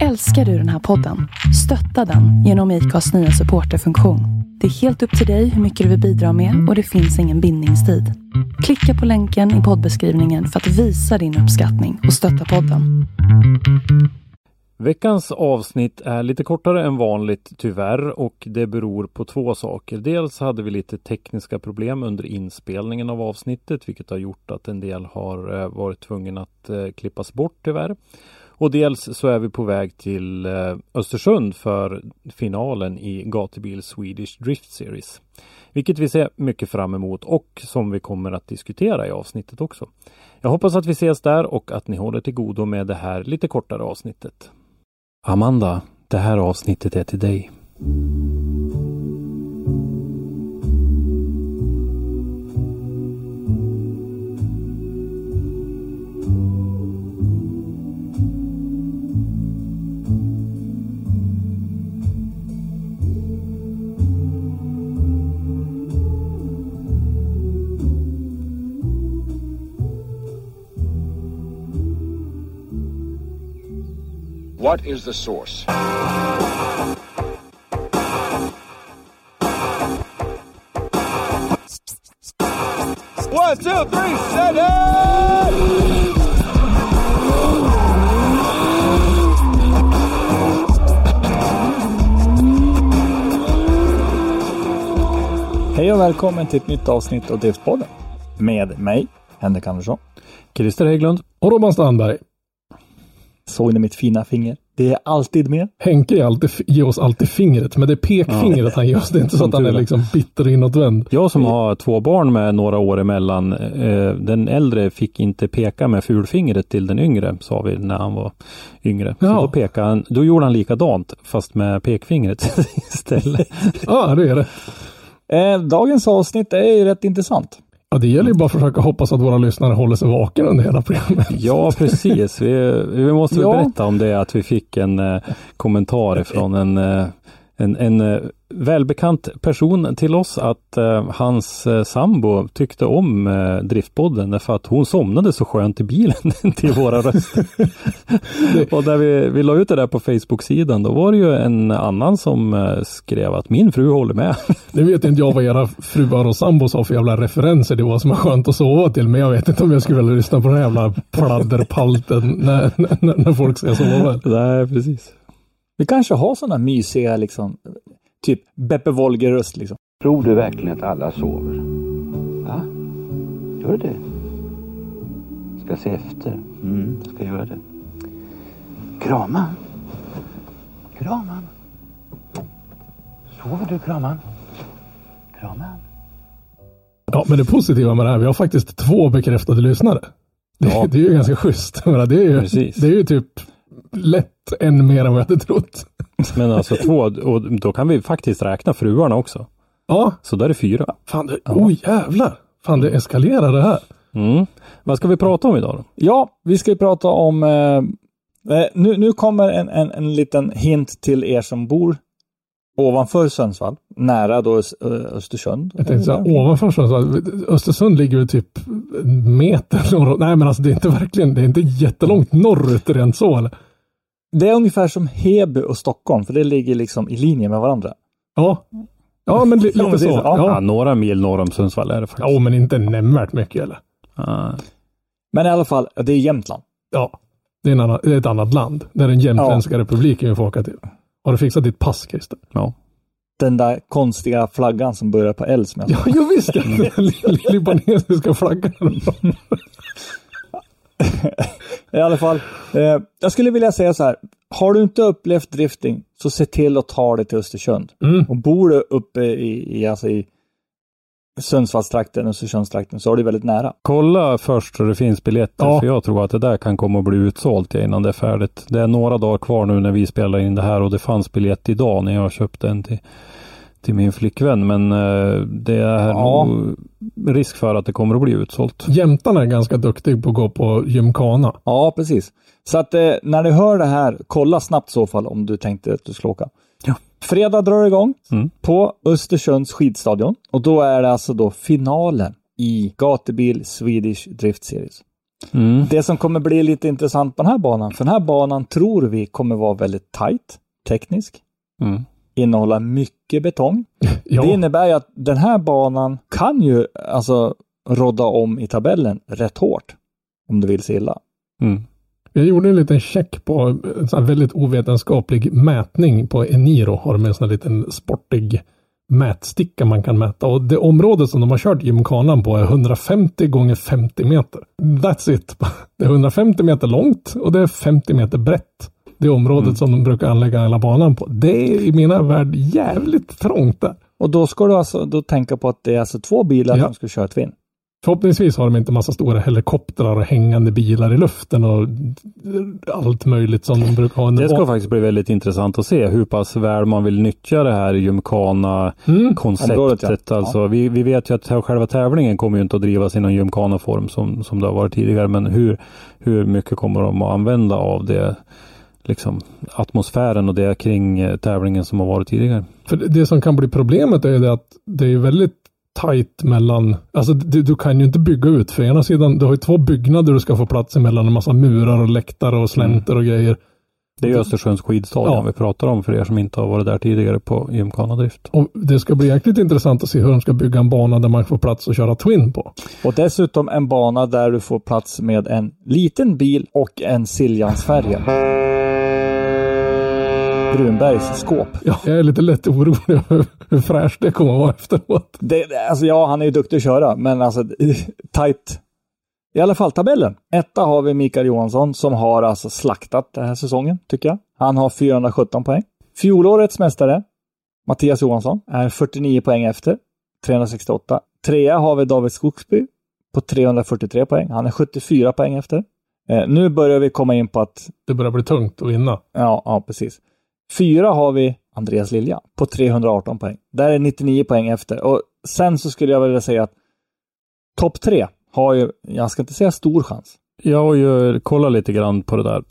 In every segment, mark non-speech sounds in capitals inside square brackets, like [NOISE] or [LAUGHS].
Älskar du den här podden? Stötta den genom IKAs nya supporterfunktion. Det är helt upp till dig hur mycket du vill bidra med och det finns ingen bindningstid. Klicka på länken i poddbeskrivningen för att visa din uppskattning och stötta podden. Veckans avsnitt är lite kortare än vanligt tyvärr och det beror på två saker. Dels hade vi lite tekniska problem under inspelningen av avsnittet vilket har gjort att en del har eh, varit tvungen att eh, klippas bort tyvärr. Och dels så är vi på väg till eh, Östersund för finalen i Gatubil Swedish Drift Series. Vilket vi ser mycket fram emot och som vi kommer att diskutera i avsnittet också. Jag hoppas att vi ses där och att ni håller till godo med det här lite kortare avsnittet. Amanda, det här avsnittet är till dig. What is the source? One, two, three, set it! Hej och välkommen till ett nytt avsnitt av Driftpodden. Med mig, Henrik Andersson. Christer Hägglund. Och Robban Strandberg. Såg ni mitt fina finger? Det är alltid med. Henke är alltid, ger oss alltid fingret, men det är pekfingret han ger oss. Det är inte så att han är liksom bitter och inåtvänd. Jag som har två barn med några år emellan. Eh, den äldre fick inte peka med fulfingret till den yngre, sa vi när han var yngre. Så Ja. då, pekade han, då gjorde han likadant, fast med pekfingret [LAUGHS] istället. Ja, det är det. Eh, dagens avsnitt är ju rätt intressant. Ja, det gäller ju bara att försöka hoppas att våra lyssnare håller sig vaken under hela programmet. Ja, precis. Vi, vi måste Ja. berätta om det att vi fick en eh, kommentar från en, eh, en, en eh, välbekant person till oss att eh, hans eh, sambo tyckte om eh, Driftpodden därför att hon somnade så skönt i bilen [LAUGHS] till våra röster. [LAUGHS] och när vi, vi la ut det där på Facebook-sidan då var det ju en annan som eh, skrev att min fru håller med. Nu vet inte jag vad era fruar och sambos har för jävla referenser till vad som är skönt att sova till, men jag vet inte om jag skulle vilja lyssna på den här jävla pladderpalten när, när, när folk ska sova. Nej, precis. Vi kanske har sådana mysiga, liksom, typ Beppe Wolger-röst liksom. Tror du verkligen att alla sover? Va? Gör du det? Ska se efter. Mm, jag ska göra det. Kraman? Kraman? Sover du, Kraman? Kraman? Ja, men det positiva med det här, vi har faktiskt två bekräftade lyssnare. Det, Ja. det är ju ganska schysst. Det är ju, Precis. det är ju typ lätt än mer än vad jag hade trott. [LAUGHS] Men alltså två, och då kan vi faktiskt räkna fruarna också. Ja, Så där är fyra. fan det, oj jävlar. Fan det eskalerar det här. Mm. Vad ska vi prata om idag då? Ja, vi ska ju prata om... Eh, eh, nu, nu kommer en, en, en liten hint till er som bor ovanför Sundsvall, nära då Östersund. Jag tänkte här, ovanför Sundsvall, Östersund ligger ju typ en meter norr. Nej men alltså det är inte verkligen, det är inte jättelångt norrut rent så eller? Det är ungefär som Heby och Stockholm, för det ligger liksom i linje med varandra. Ja. Ja men li, [LAUGHS] Ja, lite så. Ja. Ja, Ja. några mil norr om Sundsvall är det faktiskt. ja men inte nämnvärt mycket eller? Ja. Men i alla fall, det är Jämtland. Ja. Det är, en annan, det är ett annat land. Det är den jämtländska republiken vi får åka till. Har du fixat ditt pass Christer? ja. Den där konstiga flaggan som börjar på L som jag sa. Ja, jag visste den li- libanesiska flaggan. [LAUGHS] [LAUGHS] I alla fall, eh, jag skulle vilja säga så här. Har du inte upplevt drifting, så se till att ta dig till Östersund. Mm. Och bor du uppe i, i, alltså i Sundsvallstrakten, Östersundstrakten, så är det väldigt nära. Kolla först så det finns biljetter, Ja. för jag tror att det där kan komma att bli utsålt innan det är färdigt. Det är några dagar kvar nu när vi spelar in det här och det fanns biljett idag när jag köpte en till, till min flickvän. Men eh, det är Ja. nog risk för att det kommer att bli utsålt. Jämtarna är ganska duktig på att gå på gymkana. Ja, precis. Så att eh, när du hör det här, kolla snabbt i så fall om du tänkte att du skulle åka. Ja. Fredag drar det igång Mm. på Östersunds skidstadion och då är det alltså då finalen i Gatubil Swedish Drift Series. Mm. Det som kommer bli lite intressant på den här banan, för den här banan tror vi kommer vara väldigt tight, teknisk, Mm. Innehålla mycket betong. [LAUGHS] Ja, Det innebär ju att den här banan kan ju alltså rodda om i tabellen rätt hårt. Om du vill se illa. Mm. jag gjorde en liten check på en väldigt ovetenskaplig mätning på Eniro. Har de en sån här liten sportig mätsticka man kan mäta. Och det område som de har kört gymkanan på är 150 gånger 50 meter. That's it. [LAUGHS] Det är 150 meter långt och det är 50 meter brett. Det området som de brukar anlägga hela banan på. Det är i mina värld jävligt trångt där. Och då ska du alltså då tänka på att det är alltså två bilar Ja. som ska köra Twin. Förhoppningsvis har de inte massa stora helikoptrar och hängande bilar i luften och allt möjligt som de brukar ha. Det ska faktiskt bli väldigt intressant att se hur pass väl man vill nyttja det här gymkana-konceptet. Mm. Ja. Alltså, vi, vi vet ju att själva tävlingen kommer ju inte att drivas i någon gymkana-form som, som det har varit tidigare. Men hur, hur mycket kommer de att använda av det, liksom, atmosfären och det kring eh, tävlingen som har varit tidigare? För det, det som kan bli problemet är ju det att det är väldigt tajt mellan, alltså du, du kan ju inte bygga ut. För ena sidan, du har ju två byggnader du ska få plats emellan, en massa murar och läktare och slänter och grejer. Det är ju Östersunds skidstadion Ja. vi pratar om för er som inte har varit där tidigare på gymkanadrift. Och det ska bli jäkligt intressant att se hur de ska bygga en bana där man får plats att köra Twin på. Och dessutom en bana där du får plats med en liten bil och en Siljansfärja. Brunbergs skåp. Ja, jag är lite lätt orolig över hur fräscht det kommer att vara efteråt. Det, alltså ja, han är ju duktig att köra, men alltså tight. I alla fall tabellen. Etta har vi Mikael Johansson som har alltså slaktat den här säsongen, tycker jag. Han har 417 poäng. Fjolårets mästare, Mattias Johansson, är 49 poäng efter. 368. Trea har vi David Skogsby på 343 poäng. Han är 74 poäng efter. Eh, nu börjar vi komma in på att Det börjar bli tungt att vinna. Ja, ja, precis. Fyra har vi Andreas Lilja på 318 poäng. Där är 99 poäng efter. Och sen så skulle jag vilja säga att topp tre har ju, jag ska inte säga stor chans. Jag har ju kollat lite grann på det där.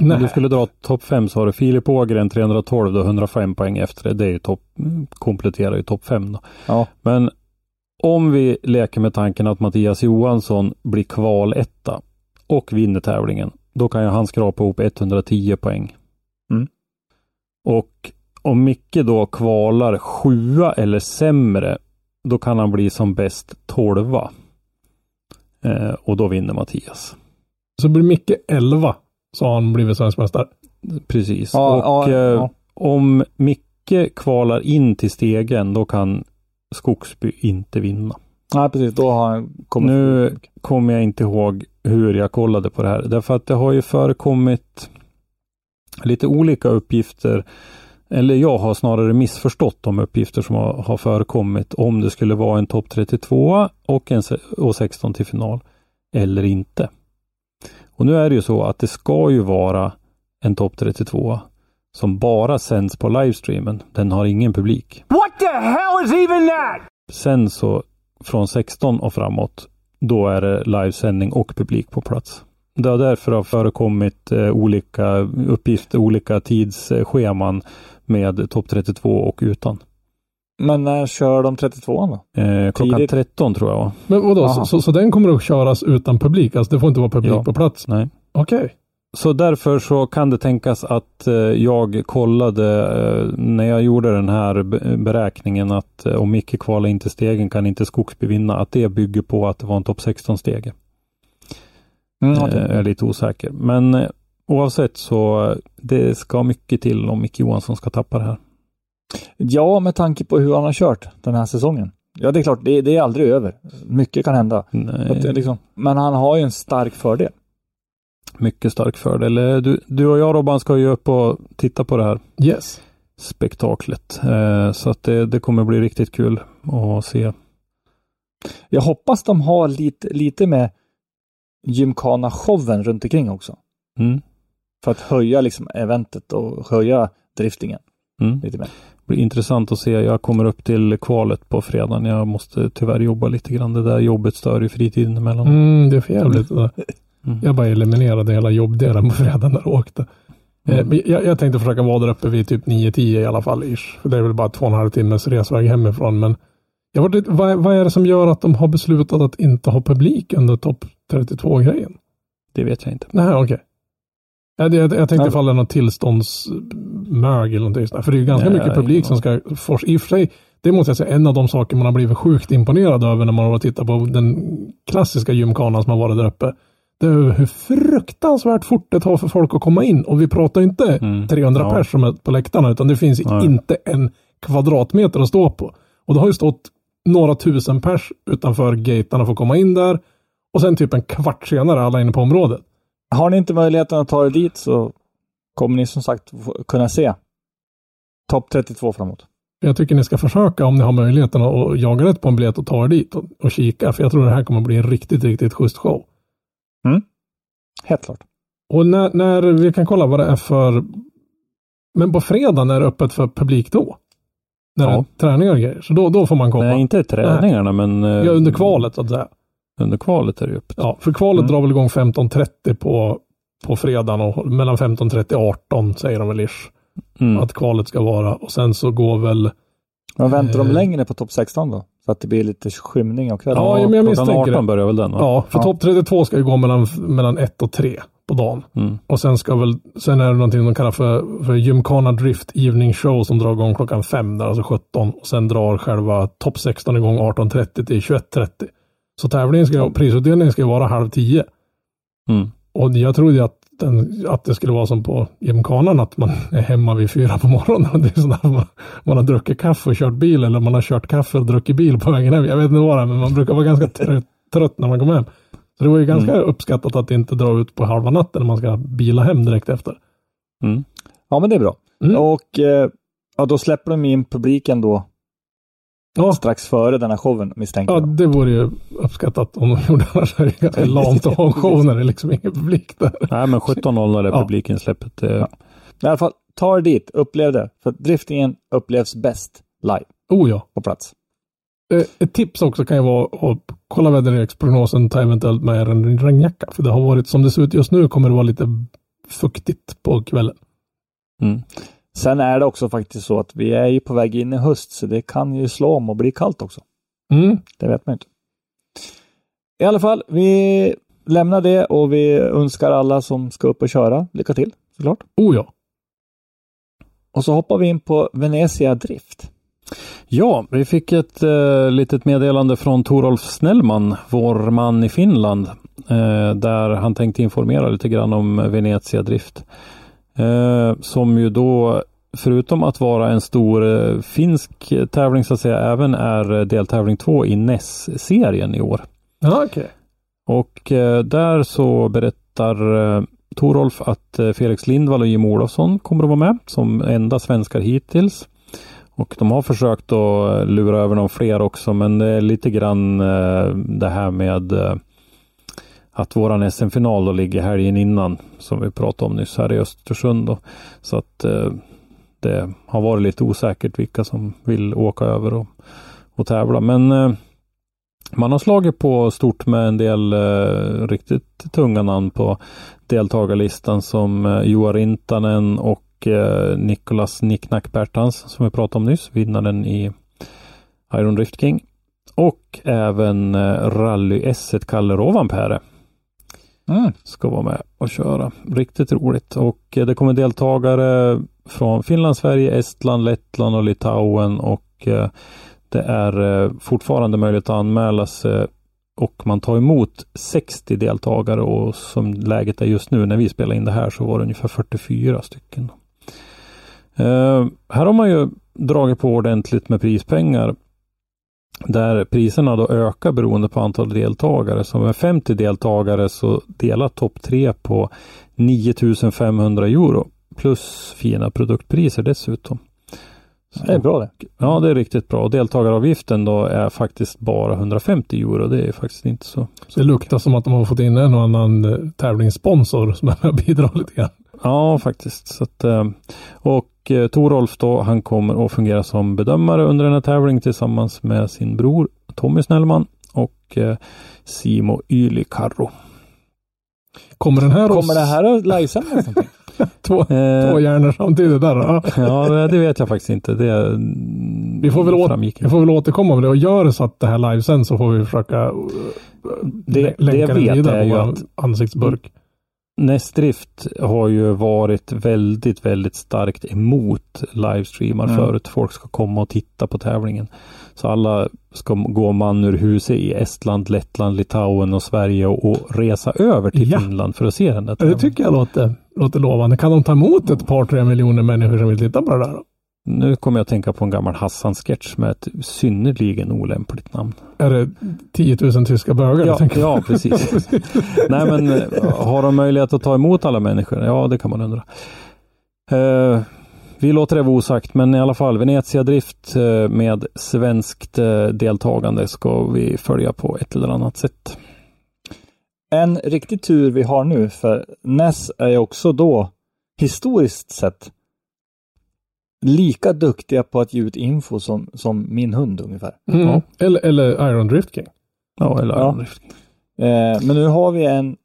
Om Nej. du skulle dra topp 5 så har du Filip Ågren 312 och 105 poäng efter det. Det är ju topp, kompletterar ju topp 5 då. Ja. Men om vi leker med tanken att Mattias Johansson blir kvaletta och vinner tävlingen, då kan ju han skrapa ihop 110 poäng. Mm. Och om Micke då kvalar sjua eller sämre, då kan han bli som bäst tolva. Eh, och då vinner Mattias. Så blir Micke 11, så har han blivit svensk mästare. Precis. Ja, och ja, eh, ja. om Micke kvalar in till stegen, då kan Skogsby inte vinna. Nej, precis. Då har han kommit... Nu kommer jag inte ihåg hur jag kollade på det här. Därför att det har ju förekommit lite olika uppgifter. Eller jag har snarare missförstått de uppgifter som har, har förekommit om det skulle vara en topp 32 och en och 16 till final eller inte. Och nu är det ju så att det ska ju vara en topp 32 som bara sänds på livestreamen. Den har ingen publik. What the hell is even that? Sen så från 16 och framåt, då är det livesändning och publik på plats. Det har därför har förekommit eh, olika uppgifter, olika tidsscheman med topp 32 och utan. Men när kör de 32 då? Eh, klockan Tidigt. 13 tror jag va? Men vadå, så, så, så den kommer att köras utan publik? Alltså det får inte vara publik Ja. på plats? Nej. Okej. Så därför så kan det tänkas att eh, jag kollade eh, när jag gjorde den här be- beräkningen att eh, om Micke kvalar in till stegen kan inte Skogsby vinna. Att det bygger på att det var en topp 16 stege. Mm, Eh. Jag är lite osäker. Men eh, oavsett så eh, det ska mycket till om Micke Johansson ska tappa det här. Ja, med tanke på hur han har kört den här säsongen. Ja, det är klart, det, det är aldrig över. Mycket kan hända. Att Nej, liksom, men han har ju en stark fördel. mycket stark fördel. Eh, Du, du och jag Robban ska ju upp och titta på det här Yes. spektaklet. Eh, Så att det, det kommer bli riktigt kul att se. Jag hoppas de har lite, lite med gymkana-showen runt omkring också. Mm. För att höja liksom eventet och höja driftingen Mm. lite mer. Det blir intressant att se. Jag kommer upp till kvalet på fredagen. Jag måste tyvärr jobba lite grann. Det där jobbet stör ju fritiden emellan. Mm, det är för jävligt där. Mm. Jag bara eliminerade hela jobbdelen på fredagen när jag åkte. Eh, Mm. jag, jag tänkte försöka vara där uppe vid typ 9-10 i alla fall. Ish. För det är väl bara två och en halv timmes resväg hemifrån. Men jag var vad, vad är det som gör att de har beslutat att inte ha publik under topp 32-grejen? Det vet jag inte. Nej, okej. Jag, jag, jag tänkte Ja. ifall det är någon tillståndsmög eller någonting sånt. För det är ju ganska Nej, mycket publik som ska forska. I och för sig, det måste jag säga, en av de saker man har blivit sjukt imponerad över när man har tittat på den klassiska gymkanan som har varit där uppe. Det är hur fruktansvärt fort det tar för folk att komma in. Och vi pratar inte Mm. 300 Ja. pers som är på läktarna, utan det finns Nej. inte en kvadratmeter att stå på. Och det har ju stått några tusen pers utanför gaterna för att komma in där. Och sen typ en kvart senare alla inne på området. Har ni inte möjligheten att ta er dit så kommer ni som sagt kunna se topp 32 framåt. Jag tycker ni ska försöka om ni har möjligheten att jaga rätt på en biljett och ta er dit och, och kika. För jag tror det här kommer bli en riktigt, riktigt schysst show. Helt klart. Och när, när vi kan kolla vad det är för... Men på fredag är det öppet för publik då? När det Ja. är träningar och grejer. Så då, då får man komma. Nej, inte träningarna, men eh, Ja, under kvalet så att säga. Under kvalet är det öppet. Ja, för kvalet Mm. drar väl igång 15.30 på, på fredagen och mellan 15.30 och 18 säger de väl ish. Mm. Att kvalet ska vara. Och sen så går väl... Men väntar de Eh. längre på topp 16 då? Så att det blir lite skymning av kvällen? Ja, men jag misstänker 18 det. börjar väl den? Va? Ja, för Ja. topp 32 ska ju gå mellan, mellan 1 och 3 på dagen. Mm. Och sen ska väl, sen är det någonting de kallar för, för Gymkhana Drift Evening Show som drar igång klockan 5 där, alltså 17. Och sen drar själva topp 16 igång 18.30 till 21.30. Så tävlingen ska, prisutdelningen ska vara halv 10. Mm. Och jag trodde att, den, att det skulle vara som på gymkanan, att man [LAUGHS] är hemma vid fyra på morgonen. [LAUGHS] Det är sådär, man, man har druckit kaffe och kört bil, eller man har kört kaffe och druckit bil på vägen hem. Jag vet inte vad det är, men man brukar vara ganska trött, [LAUGHS] trött när man kommer hem. Så det var ju ganska uppskattat att inte drar ut på halva natten när man ska bila hem direkt efter. Mm. Ja, men det är bra. Mm. Och eh, ja, då släpper de in publiken då Ja, strax före den här showen misstänker ja, jag. det vore ju uppskattat om de [LAUGHS] gjorde det. Annars är det ganska lamt att ha en show när det är liksom ingen publik där. Nej, men 17.00 är Ja. publikinsläppet. Eh, I alla fall, ta er dit, upplev det. För driftingen upplevs bäst live Oh ja. på plats. Eh, Ett tips också kan ju vara att kolla väderleksprognosen, ta eventuellt med en regnjacka. För det har varit, som det ser ut just nu, kommer det vara lite fuktigt på kvällen. Mm. Sen är det också faktiskt så att vi är ju på väg in i höst, så det kan ju slå om och bli kallt också. Mm. Det vet man inte. I alla fall, vi lämnar det och vi önskar alla som ska upp och köra lycka till såklart. Oh ja. Och så hoppar vi in på Venezia Drift. Ja, vi fick ett eh, litet meddelande från Torolf Snellman, vår man i Finland, eh, där han tänkte informera lite grann om Venezia Drift. Eh, som ju då, förutom att vara en stor eh, finsk tävling så att säga, även är deltävling två i NES-serien i år. Ja, okej. Och eh, där så berättar Torolf att Felix Lindvall och Jim Olofsson kommer att vara med som enda svenskar hittills. Och de har försökt att lura över någon fler också, men det är lite grann det här med att våran SM-final då ligger helgen innan som vi pratade om nyss här i Östersund. Då. Så att eh, det har varit lite osäkert vilka som vill åka över och, och tävla. Men eh, man har slagit på stort med en del eh, riktigt tunga namn på deltagarlistan som eh, Joa Rintanen och eh, Nikolas Nicknack Bertans som vi pratade om nyss, vinnaren i Iron Drift King. Och även eh, Rally S1 Kalle Rovanperä Mm. ska vara med och köra. Riktigt roligt och eh, det kommer deltagare från Finland, Sverige, Estland, Lettland och Litauen och eh, det är eh, fortfarande möjligt att anmäla sig och man tar emot 60 deltagare och som läget är just nu när vi spelar in det här så var det ungefär 44 stycken. Eh, här har man ju dragit på ordentligt med prispengar där priserna då ökar beroende på antal deltagare. Så med 50 deltagare så delar topp tre på 9500 euro plus fina produktpriser dessutom. Så- Det är bra det. Ja, det är riktigt bra. Och deltagaravgiften då är faktiskt bara 150 euro. Det är faktiskt inte så. Så det luktar som att de har fått in en och annan eh, tävlingssponsor som är med och bidrar lite grann. Ja, faktiskt. Så att, eh, och eh, Torolf då, han kommer att fungera som bedömare under den här tävlingen tillsammans med sin bror Tommy Snellman och eh, Simo Ylikarro. Kommer den här Kommer oss- det här att livesändas någonting? [LAUGHS] Två, Eh, två hjärnor samtidigt där. Ja. [LAUGHS] Ja, det det vet jag faktiskt inte. Det Vi får, väl å- framgick. vi får väl återkomma med det och gör det så att det här livesen så får vi försöka uh, Det- lä- det länka jag den vidare på ju vår att- ansiktsburk. Nästdrift har ju varit väldigt, väldigt starkt emot livestreamar Mm. förut. Folk ska komma och titta på tävlingen. Så alla ska gå man ur huset i Estland, Lettland, Litauen och Sverige och, resa över till Ja. Finland för att se den där Det tävlingen. tycker jag låter, låter lovande. Kan de ta emot ett par, tre miljoner människor som vill titta på det där? Då? Nu kommer jag att tänka på en gammal Hassan-sketch med ett synnerligen olämpligt namn. Är det 10 000 tyska bögar? Ja, ja precis. [LAUGHS] Nej men eh, har de möjlighet att ta emot alla människor? Ja, det kan man undra. Eh, vi låter det vara osagt, men i alla fall Venezia Drift eh, med svenskt eh, deltagande ska vi följa på ett eller annat sätt. En riktig tur vi har nu, för NES är ju också då historiskt sett lika duktiga på att ge ut info som, som min hund ungefär. Mm. Ja. Eller, eller Iron Drift King. Ja, eller Ja. Iron Drift. Eh, men nu har vi en,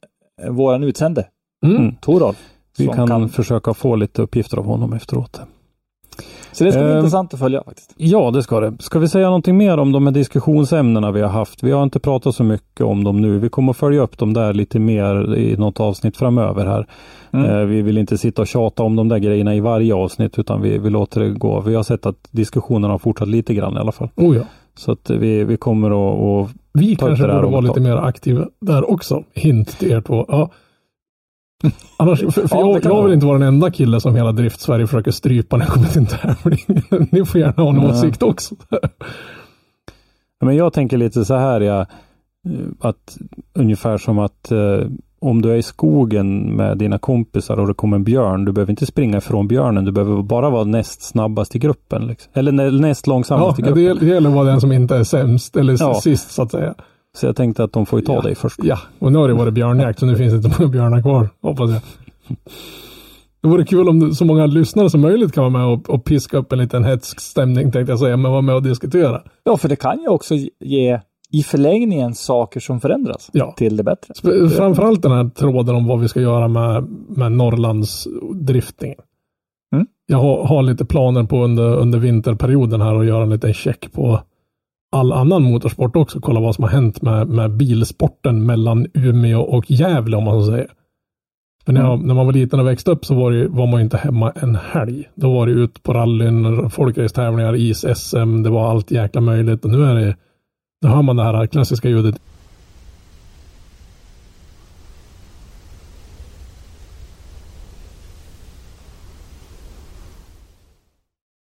eh, våran utsände, Mm. Mm. Toralf. Vi som kan, försöka få lite uppgifter av honom efteråt. Så det ska bli Ehm, intressant att följa faktiskt. Ja, det ska det. Ska vi säga någonting mer om de här diskussionsämnena vi har haft? Vi har inte pratat så mycket om dem nu. Vi kommer att följa upp dem där lite mer i något avsnitt framöver här. Mm. Eh, vi vill inte sitta och tjata om de där grejerna i varje avsnitt utan vi, vi låter det gå. Vi har sett att diskussionerna har fortsatt lite grann i alla fall. Oh ja. Så att vi, vi kommer att... att Vi kanske borde vara lite mer aktiva där också. Hint till er två. Ja. [LAUGHS] Annars, för, för Ja, det jag, jag vill inte vara den enda kille som hela Drift-Sverige försöker strypa när det kommer till en tävling. [LAUGHS] Ni får gärna ha en åsikt också. Men jag tänker lite så här, ja, eh, att ungefär som att eh, om du är i skogen med dina kompisar och det kommer en björn, du behöver inte springa ifrån björnen, du behöver bara vara näst snabbast i gruppen. Liksom. Eller nä, näst Ja, långsammast i det, gruppen. gäller- det gäller att vara den som inte är sämst eller Ja. sist så att säga. Så jag tänkte att de får ju ta Ja. dig först. Ja, och nu har det varit björnjakt så nu finns det inte många björnar kvar, hoppas jag. Det vore kul om så många lyssnare som möjligt kan vara med och, och piska upp en liten hetsk stämning tänkte jag säga, men vara med och diskutera. Ja, för det kan ju också ge i förlängningen saker som förändras Ja. till det bättre. Framförallt den här tråden om vad vi ska göra med, med Norrlands driftningen. Mm. Jag har, har lite planer på under, under vinterperioden här att göra en liten check på all annan motorsport också. Kolla vad som har hänt med, med bilsporten mellan Umeå och Gävle om man så säger. För när, jag, när man var liten och växte upp så var, det, var man inte hemma en helg. Då var det ut på rallyn, folkracetävlingar, is-SM, det var allt jäkla möjligt. Och nu är det, nu hör man det här klassiska ljudet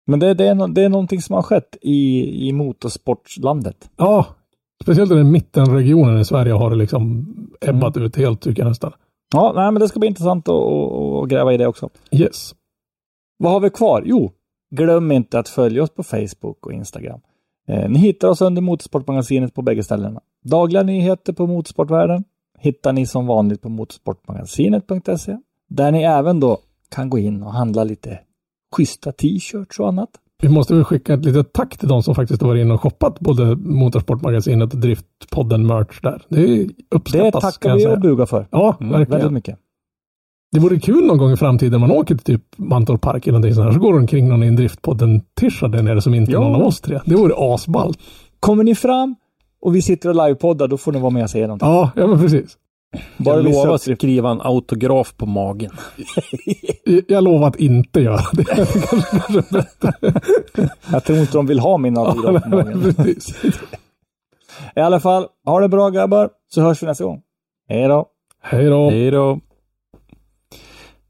Men det, det, är, det är någonting som har skett i, i motorsportslandet. Ja, speciellt i den mittenregionen i Sverige har det liksom ebbat ut helt tycker jag nästan. Ja, nej, men det ska bli intressant att gräva i det också. Yes. Vad har vi kvar? Jo, glöm inte att följa oss på Facebook och Instagram. Eh, ni hittar oss under Motorsportmagasinet på bägge ställena. Dagliga nyheter på motorsportvärlden hittar ni som vanligt på motorsportmagasinet.se. Där ni även då kan gå in och handla lite schyssta t-shirts och annat. Vi måste väl skicka ett litet tack till de som faktiskt har varit inne och shoppat både Motorsportmagasinet och Driftpodden merch där. Det Det uppskattas. kan tackar vi och bugar för. Ja, Väldigt verkligen. mycket. Det vore kul någon gång i framtiden man åker till typ Mantorp Park eller någonting sånt här. Så går det omkring någon i en Driftpodden-tisha där nere som inte Ja. någon av oss tre. Det vore asballt. Kommer ni fram och vi sitter och livepoddar, då får ni vara med och säga någonting. Ja, ja men precis. Bara lovar upp att skriva en autograf på magen. [LAUGHS] Jag- lovar att inte göra det. [LAUGHS] Jag tror inte de vill ha min autograf på magen. I alla fall, ha det bra grabbar, så hörs vi nästa gång. Hej då! Hej då. Hej då!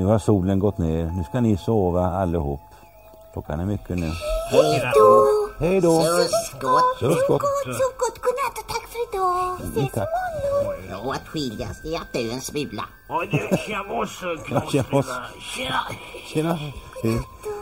Nu har solen gått ner. Nu ska ni sova allihop. Klockan är mycket nu. Hej då! Hej då. Suskott. Suskott. Suskott. Godnatt och tack för idag. Vi ses tack. imorgon. Ja, att skiljas det är att dö en smula. Tja mosse. Tjena. Tjena. Hej. Då.